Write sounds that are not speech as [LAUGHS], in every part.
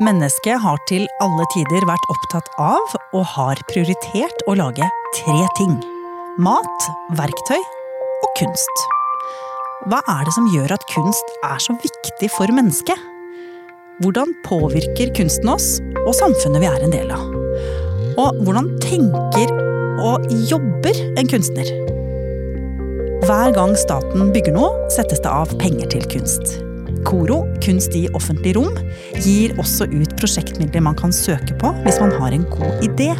Mennesket har til alle tider vært opptatt av og har prioritert å lage tre ting. Mat, verktøy og kunst. Hva er det som gjør at kunst er så viktig for mennesket? Hvordan påvirker kunsten oss og samfunnet vi er en del av? Og hvordan tenker og jobber en kunstner? Hver gang staten bygger noe, settes det av penger til kunst. KORO, Kunst i offentlig rom, gir også ut prosjektmidler man kan søke på hvis man har en god idé.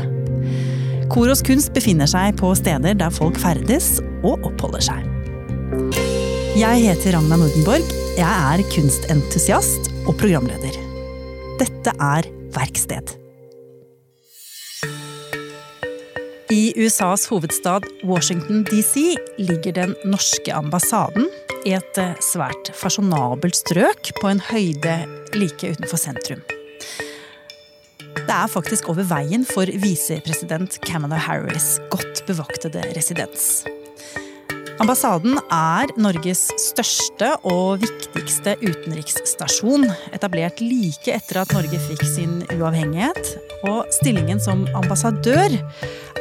Koros kunst befinner seg på steder der folk ferdes og oppholder seg. Jeg heter Ragna Nordenborg. Jeg er kunstentusiast og programleder. Dette er Verksted. I USAs hovedstad Washington DC ligger den norske ambassaden i et eh, svært fasjonabelt strøk på en høyde like utenfor sentrum. Det er faktisk over veien for visepresident Camelot Harris' godt bevaktede residens. Ambassaden er Norges største og viktigste utenriksstasjon, etablert like etter at Norge fikk sin uavhengighet. Og stillingen som ambassadør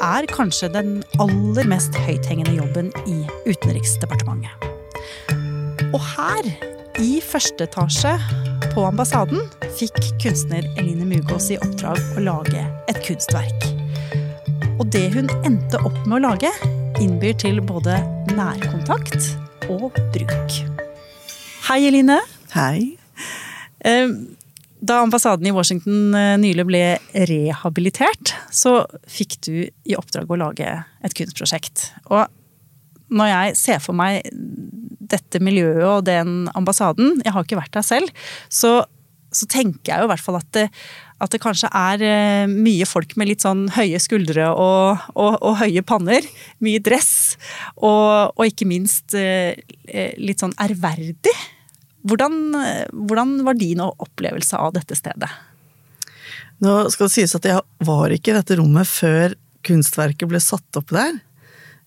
er kanskje den aller mest høythengende jobben i Utenriksdepartementet. Og her, i første etasje på ambassaden, fikk kunstner Eline Mugås i oppdrag å lage et kunstverk. Og det hun endte opp med å lage, innbyr til både nærkontakt og bruk. Hei, Eline. Hei. Eh, da ambassaden i Washington eh, nylig ble rehabilitert, så fikk du i oppdrag å lage et kunstprosjekt. Og når jeg ser for meg dette miljøet og den ambassaden, jeg har ikke vært der selv, så, så tenker jeg jo i hvert fall at det, at det kanskje er eh, mye folk med litt sånn høye skuldre og, og, og høye panner. Mye dress. Og, og ikke minst eh, litt sånn ærverdig. Hvordan, hvordan, var din opplevelse av dette stedet? Nå skal det sies at jeg var ikke i dette rommet før kunstverket ble satt opp der.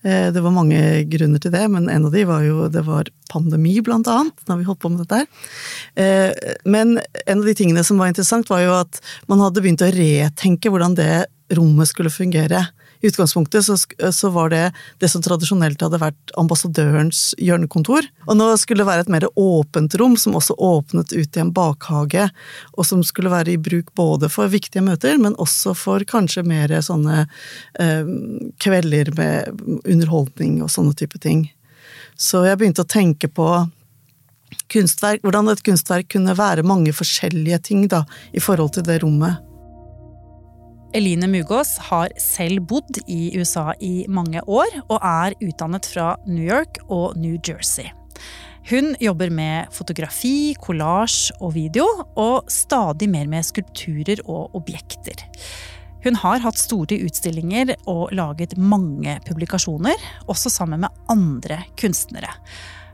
Eh, det var mange grunner til det, men en av de var jo det var pandemi, blant annet, da vi holdt på med dette. Eh, men en av de tingene som var interessant, var jo at man hadde begynt å retenke hvordan det rommet skulle fungere. I utgangspunktet så, så, var det det som tradisjonelt hadde vært ambassadørens hjørnekontor. Og nå skulle det være et mer åpent rom, som også åpnet ut i en bakhage. Og som skulle være i bruk både for viktige møter, men også for kanskje mer sånne eh, kvelder med underholdning og sånne type ting. Så jeg begynte å tenke på kunstverk, hvordan et kunstverk kunne være mange forskjellige ting da, i forhold til det rommet. Eline Mugås har selv bodd i USA i mange år, og er utdannet fra New York og New Jersey. Hun jobber med fotografi, kollasj og video, og stadig mer med skulpturer og objekter. Hun har hatt store utstillinger og laget mange publikasjoner, også sammen med andre kunstnere.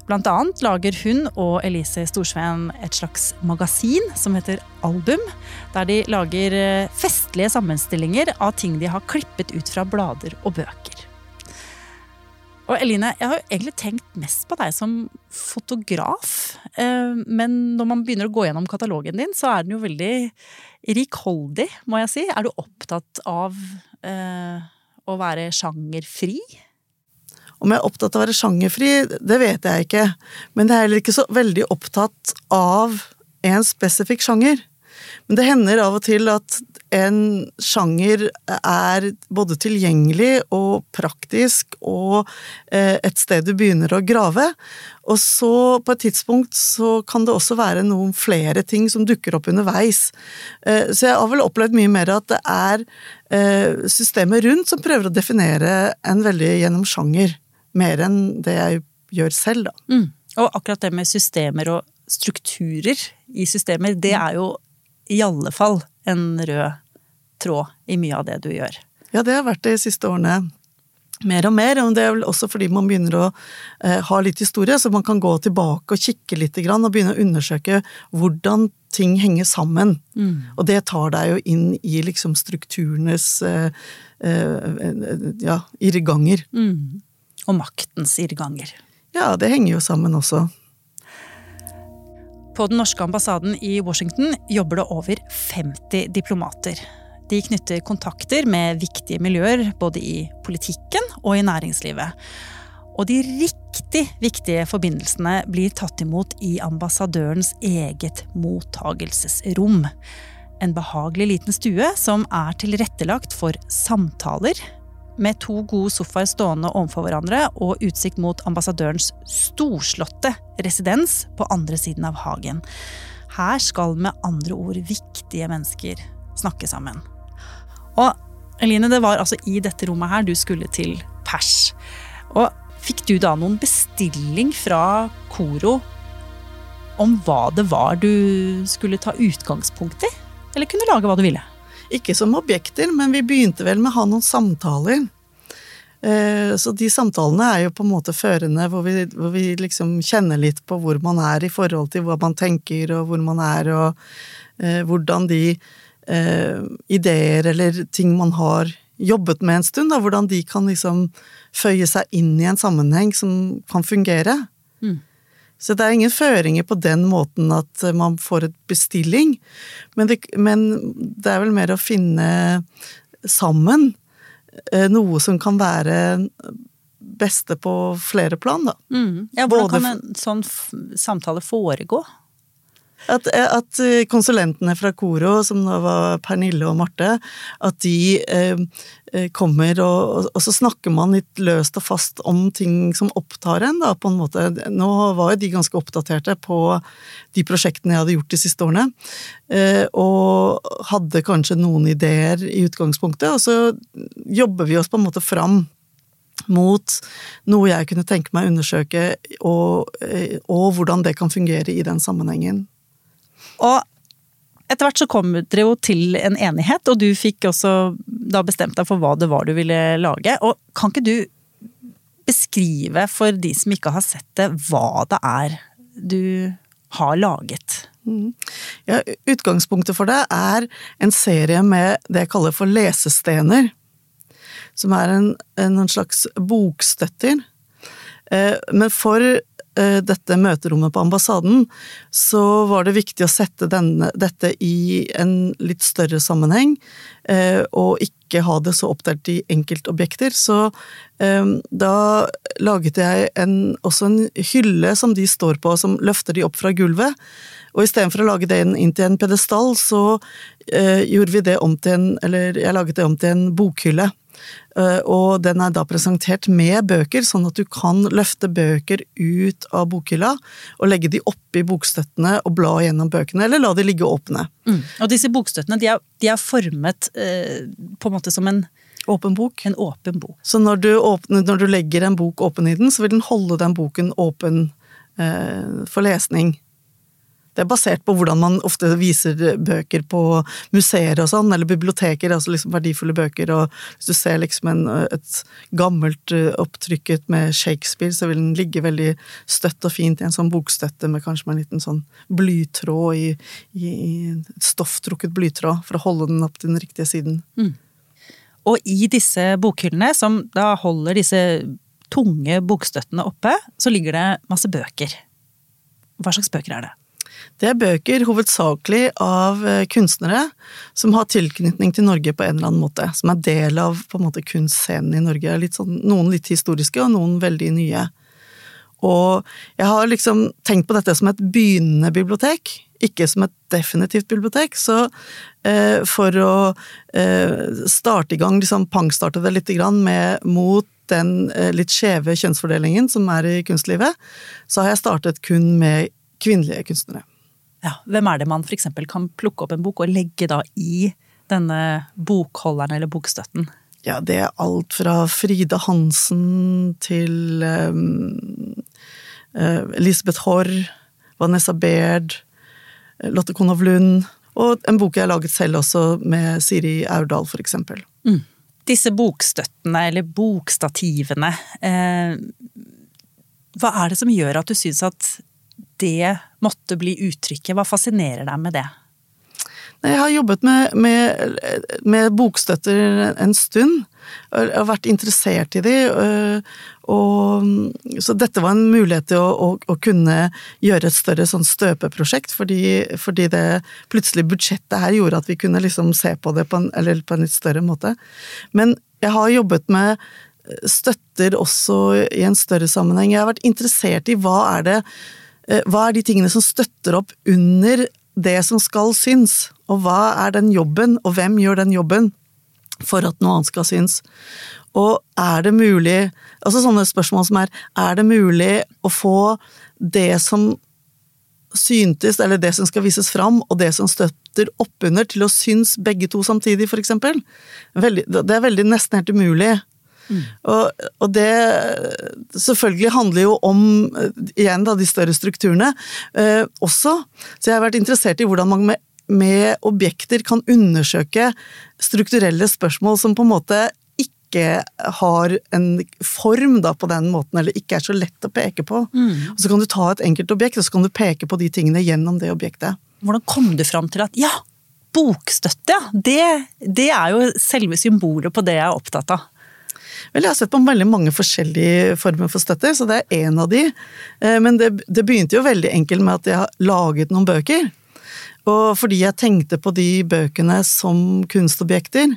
Blant annet lager hun og Elise Storsveen et slags magasin som heter Album, der de lager eh, festlige sammenstillinger av ting de har klippet ut fra blader og bøker. Og Eline, jeg har jo egentlig tenkt mest på deg som fotograf. Eh, men når man begynner å gå gjennom katalogen din, så er den jo veldig rikholdig, må jeg si. Er du opptatt av eh, å være sjangerfri? Om jeg er opptatt av å være sjangerfri, det vet jeg ikke. Men jeg er heller ikke så veldig opptatt av en spesifikk sjanger. Men det hender av og til at en sjanger er både tilgjengelig og praktisk og eh, et sted du begynner å grave. Og så på et tidspunkt så kan det også være noen flere ting som dukker opp underveis. Eh, så jeg har vel opplevd mye mer at det er eh, systemet rundt som prøver å definere en veldig gjennom sjanger mer enn det jeg gjør selv, da. Mm. Og akkurat det med systemer og strukturer i systemer, det er jo i alle fall en rød tråd i mye av det du gjør. Ja, det har vært det de siste årene. Mer og mer, og det er vel også fordi man begynner å eh, ha litt historie, så man kan gå tilbake og kikke litt og begynne å undersøke hvordan ting henger sammen. Mm. Og det tar deg jo inn i liksom strukturenes eh, eh, ja, irrganger. Mm og maktens irrganger. Ja, det henger jo sammen også. På den norske ambassaden i Washington jobber det over 50 diplomater. De knytter kontakter med viktige miljøer både i politikken og i næringslivet. Og de riktig viktige forbindelsene blir tatt imot i ambassadørens eget mottagelsesrom. En behagelig liten stue som er tilrettelagt for samtaler, med to gode sofaer stående overfor hverandre og utsikt mot ambassadørens storslåtte residens på andre siden av hagen. Her skal med andre ord viktige mennesker snakke sammen. Og Eline, det var altså i dette rommet her du skulle til pers. Og fikk du da noen bestilling fra Koro om hva det var du skulle ta utgangspunkt i? Eller kunne lage hva du ville? Ikke som objekter, men vi begynte vel med å ha noen samtaler. Eh, så de samtalene er jo på en måte førende, hvor vi, hvor vi, liksom kjenner litt på hvor man er i forhold til hva man tenker, og hvor man er, og eh, hvordan de eh, ideer eller ting man har jobbet med en stund, da, hvordan de kan liksom føye seg inn i en sammenheng som kan fungere. Mm. Så det er ingen føringer på den måten at man får et bestilling, men det, men det er vel mer å finne sammen eh, noe som kan være beste på flere plan, da. Mm. Ja, hvordan kan en sånn samtale foregå? At, at, konsulentene fra Koro, som da var Pernille og Marte, at de eh, eh, kommer og, og, så snakker man litt løst og fast om ting som opptar en, da, på en måte. Nå var jo de ganske oppdaterte på de prosjektene jeg hadde gjort de siste årene, eh, og hadde kanskje noen ideer i utgangspunktet, og så jobber vi oss på en måte fram mot noe jeg kunne tenke meg å undersøke, og, eh, og hvordan det kan fungere i den sammenhengen. Og etter hvert så kom dere jo til en enighet, og du fikk også da bestemt deg for hva det var du ville lage. Og kan ikke du beskrive for de som ikke har sett det, hva det er du har laget? Mm. Ja, utgangspunktet for det er en serie med det jeg kaller for lesestener. Som er en, en slags bokstøtter. Eh, men for dette møterommet på ambassaden, så var det viktig å sette denne, dette i en litt større sammenheng, eh, og ikke ha det så oppdelt i enkeltobjekter. Så eh, da laget jeg en, også en hylle som de står på, som løfter de opp fra gulvet. Og istedenfor å lage det inn til en pedestall, så gjorde vi det om til en Eller jeg laget det om til en bokhylle. Eh, og den er da presentert med bøker, sånn at du kan løfte bøker ut av bokhylla og legge de oppi bokstøttene og bla gjennom bøkene, eller la de ligge åpne. Mm. Og disse bokstøttene de er, de er formet eh, på en måte som en Åpen bok. En åpen bok. Så når du, åpner, når du legger en bok åpen i den, så vil den holde den boken åpen eh, for lesning. Det er basert på hvordan man ofte viser bøker på museer og sånn, eller biblioteker, altså liksom verdifulle bøker, og hvis du ser liksom en, et gammelt eh, opptrykket med Shakespeare, så vil den ligge veldig støtt og fint i en sånn bokstøtte med kanskje med en liten sånn blytråd i, i, i et stofftrukket blytråd, for å holde den opp til den riktige siden. Mm. Og i disse bokhyllene, som da holder disse tunge bokstøttene oppe, så ligger det masse bøker. Hva slags bøker er det? Det er bøker hovedsakelig av eh, kunstnere som har tilknytning til Norge på en eller annen måte. Som er del av på en måte kunstscenen i Norge. Litt sånn, noen litt historiske, og noen veldig nye. Og jeg har liksom tenkt på dette som et begynnende bibliotek, ikke som et definitivt bibliotek. Så eh, for å eh, starte i gang, liksom pangstarte det litt grann med mot den eh, litt skjeve kjønnsfordelingen som er i kunstlivet, så har jeg startet kun med kvinnelige kunstnere. Ja, hvem er det man f.eks. kan plukke opp en bok og legge da i denne bokholderen eller bokstøtten? Ja, det er alt fra Frida Hansen til um, uh, Elisabeth Haarr, Vanessa Baird, Lotte Konow Lund, og en bok jeg har laget selv også, med Siri Aurdal, eksempel. Mm. Disse bokstøttene, eller bokstativene, eh, hva er det som gjør at du syns at det måtte bli uttrykket? Hva fascinerer deg med det? Jeg har jobbet med, med, med bokstøtter en stund. Jeg har vært interessert i de. Og, så dette var en mulighet til å, å, å kunne gjøre et større sånn støpeprosjekt, fordi, fordi, det plutselig budsjettet her gjorde at vi kunne liksom se på det på en, på en litt større måte. Men jeg har jobbet med støtter også i en større sammenheng. Jeg har vært interessert i hva er det hva er de tingene som støtter opp under det som skal synes, og hva er den jobben, og hvem gjør den jobben for at noe annet skal synes? Og er det mulig Altså sånne spørsmål som er Er det mulig å få det som syntes, eller det som skal vises fram, og det som støtter oppunder, til å synes begge to samtidig, eksempel? Det er veldig nesten helt umulig. Mm. Og, og, det selvfølgelig handler jo om, igjen da, de større strukturene eh, også. Så jeg har vært interessert i hvordan man med, med objekter kan undersøke strukturelle spørsmål som på en måte ikke har en form da, på den måten, eller ikke er så lett å peke på. Mm. Og Så kan du ta et enkelt objekt, og så kan du peke på de tingene gjennom det objektet. Hvordan kom du fram til at ja, bokstøtte, det, det er jo selve symbolet på det jeg er opptatt av? Vel, jeg har sett på veldig mange forskjellige former for støtte, så det er én av de. Eh, men det, det, begynte jo veldig enkelt med at jeg har laget noen bøker. Og fordi jeg tenkte på de bøkene som kunstobjekter,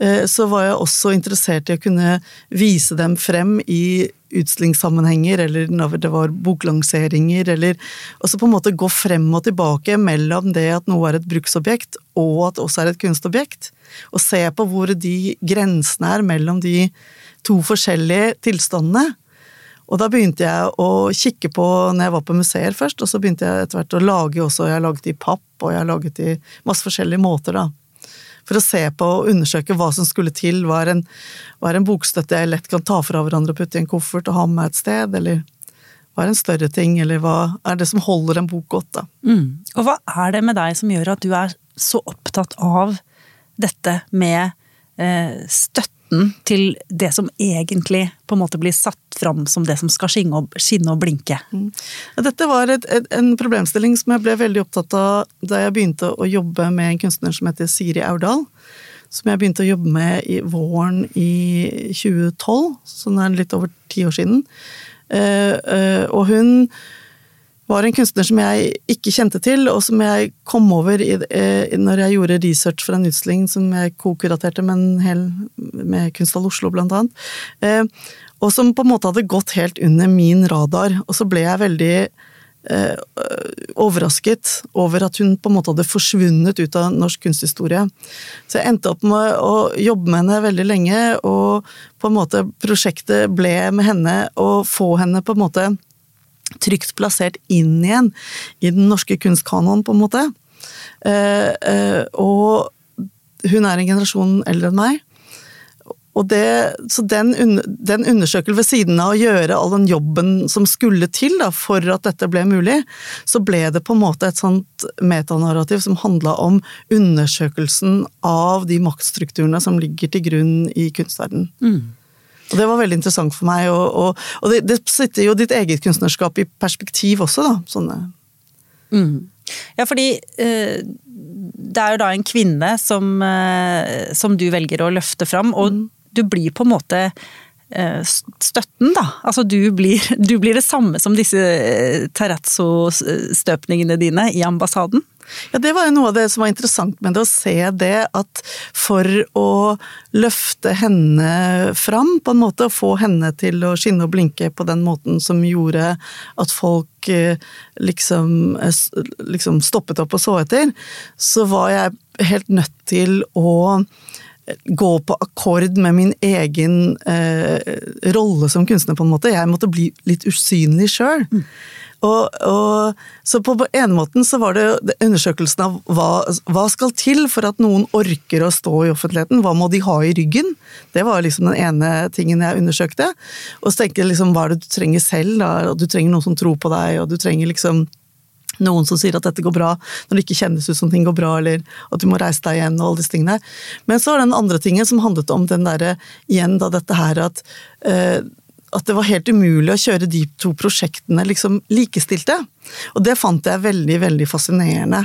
så var jeg også interessert i å kunne vise dem frem i utstillingssammenhenger, eller når det var boklanseringer, eller også på en måte gå frem og tilbake mellom det at noe er et bruksobjekt, og at det også er et kunstobjekt. Og se på hvor de grensene er mellom de to forskjellige tilstandene. Og da begynte jeg å kikke på når jeg var på museer først, og så begynte jeg etter hvert å lage også. Jeg laget i papp, og jeg laget i masse forskjellige måter, da. For å se på og undersøke hva som skulle til. Hva er en, hva er en bokstøtte jeg lett kan ta fra hverandre og putte i en koffert og ha med et sted, eller hva er en større ting, eller hva er det som holder en bok godt, da. Mm. Og hva er det med deg som gjør at du er så opptatt av dette med eh, støtten til det som egentlig på en måte blir satt fram som det som skal skinne og, skinne og blinke. Mm. Dette var et, et, en problemstilling som jeg ble veldig opptatt av da jeg begynte å jobbe med en kunstner som heter Siri Aurdal. Som jeg begynte å jobbe med i våren i 2012, så det er litt over ti år siden. Uh, uh, og hun var en kunstner som jeg ikke kjente til, og som jeg kom over i, eh, når jeg gjorde research for en utstilling som jeg kokuraterte med, med Kunsthall Oslo, blant annet. Eh, og som på en måte hadde gått helt under min radar. Og så ble jeg veldig eh, overrasket over at hun på en måte hadde forsvunnet ut av norsk kunsthistorie. Så jeg endte opp med å jobbe med henne veldig lenge, og på en måte prosjektet ble med henne å få henne på en måte trygt plassert inn igjen i den norske kunstkanonen, på en måte. Eh, eh, og hun er en generasjon eldre enn meg. Og det, så den, den undersøkelsen ved siden av å gjøre all den jobben som skulle til da, for at dette ble mulig, så ble det på en måte et sånt metanarrativ som handla om undersøkelsen av de maktstrukturene som ligger til grunn i kunstverdenen. Mm. Og Det var veldig interessant for meg, og, og, og det, det, sitter jo ditt eget kunstnerskap i perspektiv også, da. Sånne. Mm. Ja, fordi eh, det er jo da en kvinne som, eh, som du velger å løfte fram, og mm. du blir på en måte eh, støtten, da. Altså du blir, [LAUGHS] du blir det samme som disse eh, terrazzo-støpningene dine i ambassaden. Ja, det var jo noe av det som var interessant med det, å se det at for å løfte henne fram, på en måte, og få henne til å skinne og blinke på den måten som gjorde at folk eh, liksom, eh, liksom stoppet opp og så etter, så var jeg helt nødt til å gå på akkord med min egen eh, rolle som kunstner, på en måte. Jeg måtte bli litt usynlig sjøl. Mm. Og, og, så på en måten så var det undersøkelsen av hva, hva, skal til for at noen orker å stå i offentligheten, hva må de ha i ryggen? Det var liksom den ene tingen jeg undersøkte. Og så tenker jeg liksom hva er det du trenger selv, da? Du trenger noen som tror på deg, og du trenger liksom noen som sier at dette går bra, når det ikke kjennes ut som ting går bra, eller at du må reise deg igjen, og alle disse tingene. Men så var den andre tingen som handlet om den derre, igjen da dette her at eh, at det var helt umulig å kjøre de to prosjektene liksom likestilte. Og det fant jeg veldig, veldig fascinerende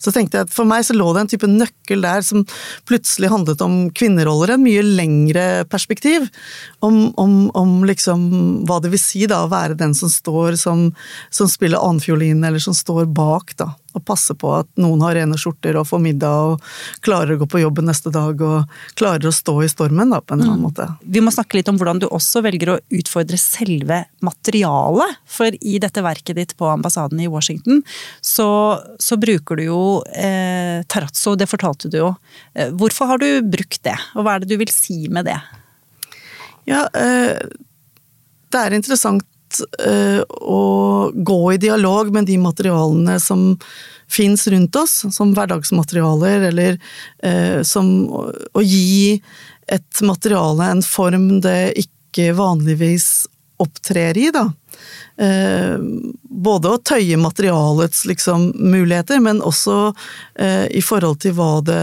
Så tenkte jeg at For meg så lå det en type nøkkel der som plutselig handlet om kvinneroller, en mye lengre perspektiv. Om, om, om liksom hva det vil si da å være den som står som, som spiller annenfiolin, eller som står bak, da og passe på at noen har rene skjorter og får middag og klarer å gå på jobben neste dag og klarer å stå i stormen da, på en eller annen mm. måte. Vi må snakke litt om hvordan du også velger å utfordre selve materialet. For i dette verket ditt på ambassaden i Washington, så, så bruker du jo eh, terrazzo, det fortalte du jo. Eh, hvorfor har du brukt det, og hva er det du vil si med det? Ja, eh, det er interessant uh, å gå i dialog med de materialene som fins rundt oss, som hverdagsmaterialer, eller uh, som å gi et materiale en form det ikke vanligvis opptrer i, da. Uh, både å tøye materialets liksom, muligheter, men også i forhold til hva det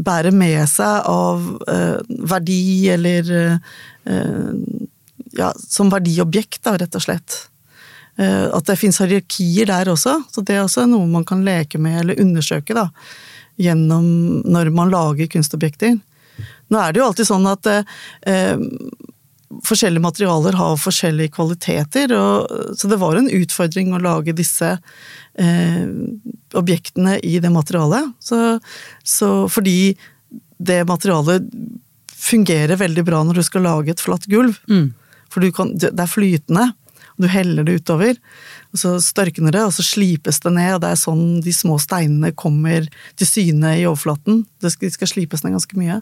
bærer med seg av verdi eller ja, som verdiobjekt, da, rett og slett. Eh, at det fins hierarkier der også, så det er også noe man kan leke med eller undersøke da, gjennom når man lager kunstobjekter. Nå er det jo alltid sånn at eh, forskjellige materialer har forskjellige kvaliteter, og, så det var en utfordring å lage disse eh, objektene i det materialet. Så, så fordi det materialet fungerer veldig bra når du skal lage et flatt gulv. Mm. For kan, det er flytende. Du heller det utover, og så størkner det, og så slipes det ned. og Det er sånn de små steinene kommer til syne i overflaten. De skal, de skal slipes ned ganske mye.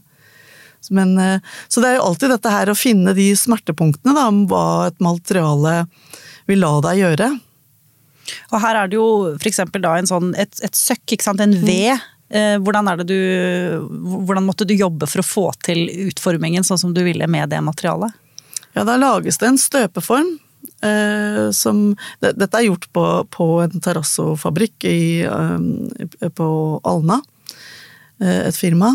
Men, eh, så det er jo alltid dette her å finne de smertepunktene da, om hva et materiale vil la deg gjøre. Og her er det jo f.eks. da en sånn, et, et søkk, ikke sant? en ved. Mm. Hvordan, du, hvordan måtte du jobbe for å få til utformingen sånn som du ville med det materialet? Ja, da lages det en støpeform. Eh, som Dette er gjort på, på en terrassofabrikk eh, på Alna, eh, et firma.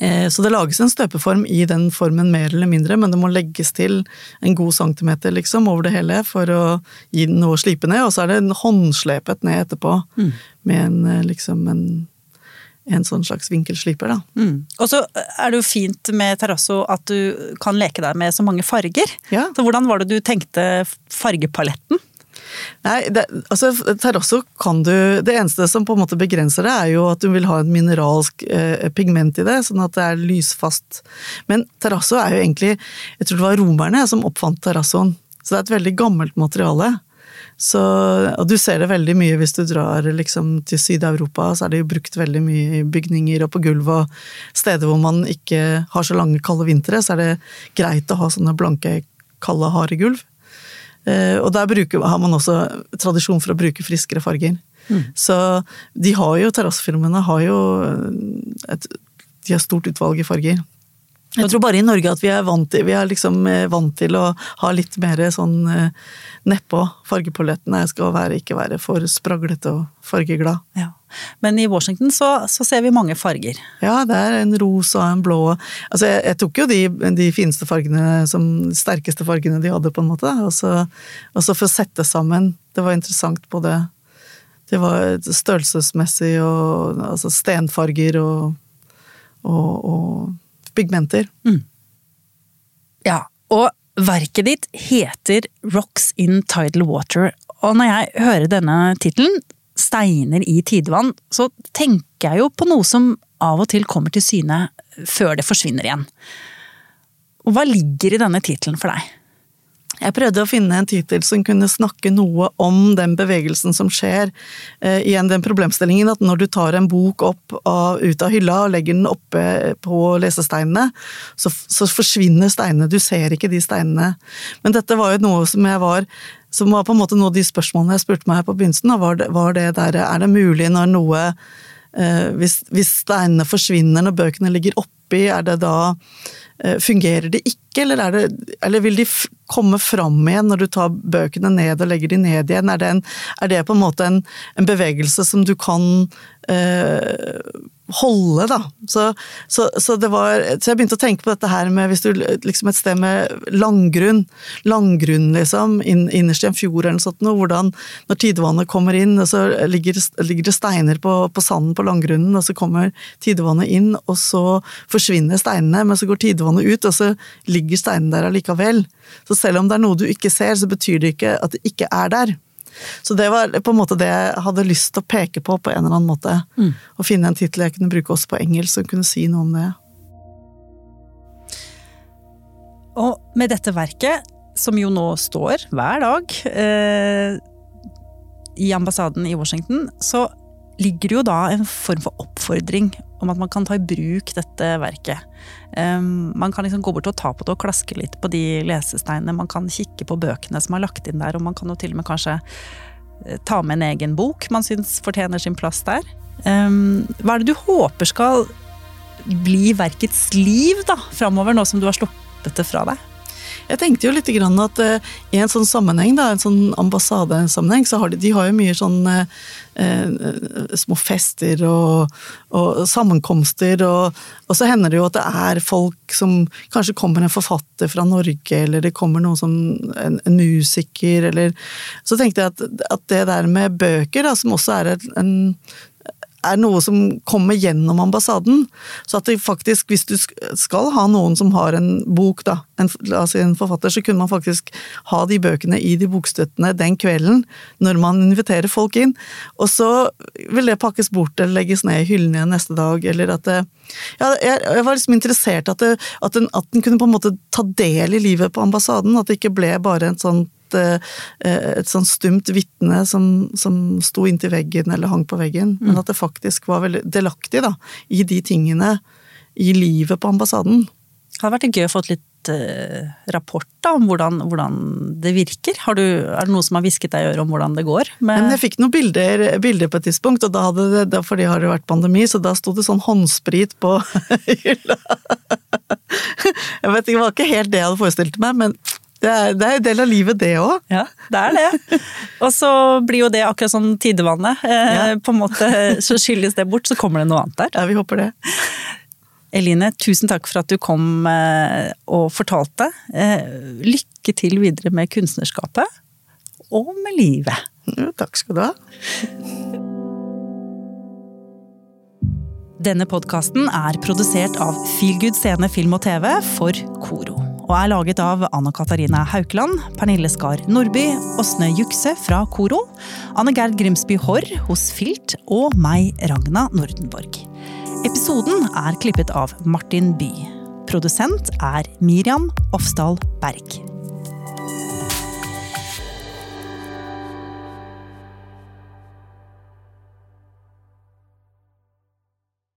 Eh, så det lages en støpeform i den formen mer eller mindre, men det må legges til en god centimeter liksom, over det hele for å gi den noe å slipe ned, og så er det håndslepet ned etterpå mm. med en, eh, liksom en en sånn slags vinkelsliper, da. Mm. Og så er det jo fint med terrasso at du kan leke deg med så mange farger. Ja. Så hvordan var det du tenkte fargepaletten? Nei, det, altså terrasso kan du Det eneste som på en måte begrenser det, er jo at du vil ha en mineralsk eh, pigment i det, sånn at det er lysfast. Men terrasso er jo egentlig Jeg tror det var romerne som oppfant terrassoen. Så det er et veldig gammelt materiale. Så, og du ser det veldig mye hvis du drar liksom, til Syd-Europa, så er det jo brukt veldig mye i bygninger og på gulv og steder hvor man ikke har så lange, kalde vintre, så er det greit å ha sånne blanke, kalde, harde gulv. Eh, og der bruker, har man også tradisjon for å bruke friskere farger. Mm. Så de har jo, terrassefilmene har jo et de har stort utvalg i farger. Jeg tror bare i Norge at vi er vant til, vi er liksom eh, vant til å ha litt mer sånn nedpå nedpå. Jeg skal være, ikke være for spraglete og fargeglad. Ja. Men i Washington så, så, ser vi mange farger. Ja, det er en rosa, en blå Altså, jeg, jeg tok jo de, de, fineste fargene som sterkeste fargene de hadde, på en måte. Og så, og så for å sette sammen. Det var interessant både Det var størrelsesmessig og altså stenfarger og, og, og pigmenter. Mm. Ja, og verket ditt heter Rocks in Tidal Water, og når jeg hører denne tittelen, Steiner i tidevann, så tenker jeg jo på noe som av og til kommer til syne før det forsvinner igjen. Og hva ligger i denne tittelen for deg? Jeg prøvde å finne en tittel som kunne snakke noe om den bevegelsen som skjer. Eh, igjen den problemstillingen at når du tar en bok opp av, ut av hylla og legger den oppe på lesesteinene, så, så, forsvinner steinene. Du ser ikke de steinene. Men dette var jo noe som jeg var som var på en måte noe av de spørsmålene jeg spurte meg på begynnelsen. Var det, var det der, er det mulig når noe hvis, hvis steinene forsvinner når bøkene ligger oppi, er det da Eh, fungerer de ikke, eller, det, eller, vil de komme fram igjen når du tar bøkene ned og legger de ned igjen? Er det, en, er det på en måte en, en, bevegelse som du kan eh, holde, da. Så, så, så, det var, så jeg begynte å tenke på dette her med hvis du liksom et sted med langgrunn, langgrunn liksom, inn, innerst i en fjord eller noe sånt, hvordan når tidevannet kommer inn, og så ligger, ligger det steiner på, på, sanden på langgrunnen, og så kommer tidevannet inn, og så forsvinner steinene, men så går tidevannet ut, og så ligger steinene der allikevel. Så selv om det er noe du ikke ser, så betyr det ikke at det ikke er der. Så det var på en måte det jeg hadde lyst til å peke på på en eller annen måte. Mm. Å finne en tittel jeg kunne bruke også på engelsk, som kunne si noe om det. Og med dette verket, som jo nå står hver dag eh, i ambassaden i Washington, så ligger jo da en form for oppfordring om at man kan ta i bruk dette verket. Um, man kan liksom gå bort og ta på det og klaske litt på de lesesteinene. Man kan kikke på bøkene som er lagt inn der, og man kan jo til og med kanskje eh, ta med en egen bok man syns fortjener sin plass der. Um, hva er det du håper skal bli verkets liv da, framover, nå som du har sluppet det fra deg? Jeg tenkte jo litt grann at uh, i en sånn sammenheng, da, en sånn ambassadesammenheng, så har de, de har jo mye sånn uh, uh, små fester og, og sammenkomster, og, og, så hender det jo at det er folk som Kanskje kommer en forfatter fra Norge, eller det kommer noen som en, en musiker, eller Så tenkte jeg at, at, det der med bøker, da, som også er en, en er noe som kommer gjennom ambassaden. Så at det faktisk, hvis du skal ha noen som har en bok, da, en, altså en forfatter, så kunne man faktisk ha de bøkene i de bokstøttene den kvelden, når man inviterer folk inn. Og så vil det pakkes bort eller legges ned i hyllene igjen neste dag, eller at det ja, jeg, var liksom interessert at, at, at den kunne på en måte ta del i livet på ambassaden. At det ikke ble bare et sånt Eh, et sånn stumt vitne som, som sto inntil veggen eller hang på veggen, mm. men at det faktisk var veldig delaktig da, i de tingene i livet på ambassaden. Det hadde vært gøy å få et litt uh, rapport da, om hvordan, hvordan det virker. Du, er det noe som har hvisket deg i øret om hvordan det går? Men jeg fikk noen bilder, bilder, på et tidspunkt, og da hadde det, da, for det har det vært pandemi, så da sto det sånn håndsprit på [LAUGHS] hylla. jeg vet ikke, Det var ikke helt det jeg hadde forestilt meg, men det er, det er en del av livet, det òg. Ja, det er det. Og så blir jo det akkurat som tidevannet. Eh, ja. På en måte Så skylles det bort, så kommer det noe annet der. Ja, vi håper det. Eline, tusen takk for at du kom eh, og fortalte. Eh, lykke til videre med kunstnerskapet. Og med livet. Ja, takk skal du ha. Denne podkasten er produsert av Feelgood Scene Film og TV for Koro og er laget av Anna Katarina Haukeland, Pernille Skar Nordby, Åsne Jukse fra Koro, Anne Gerd Grimsby Haarr hos Filt og meg, Ragna Nordenborg. Episoden er klippet av Martin By. Produsent er Miriam Ofsdal Berg.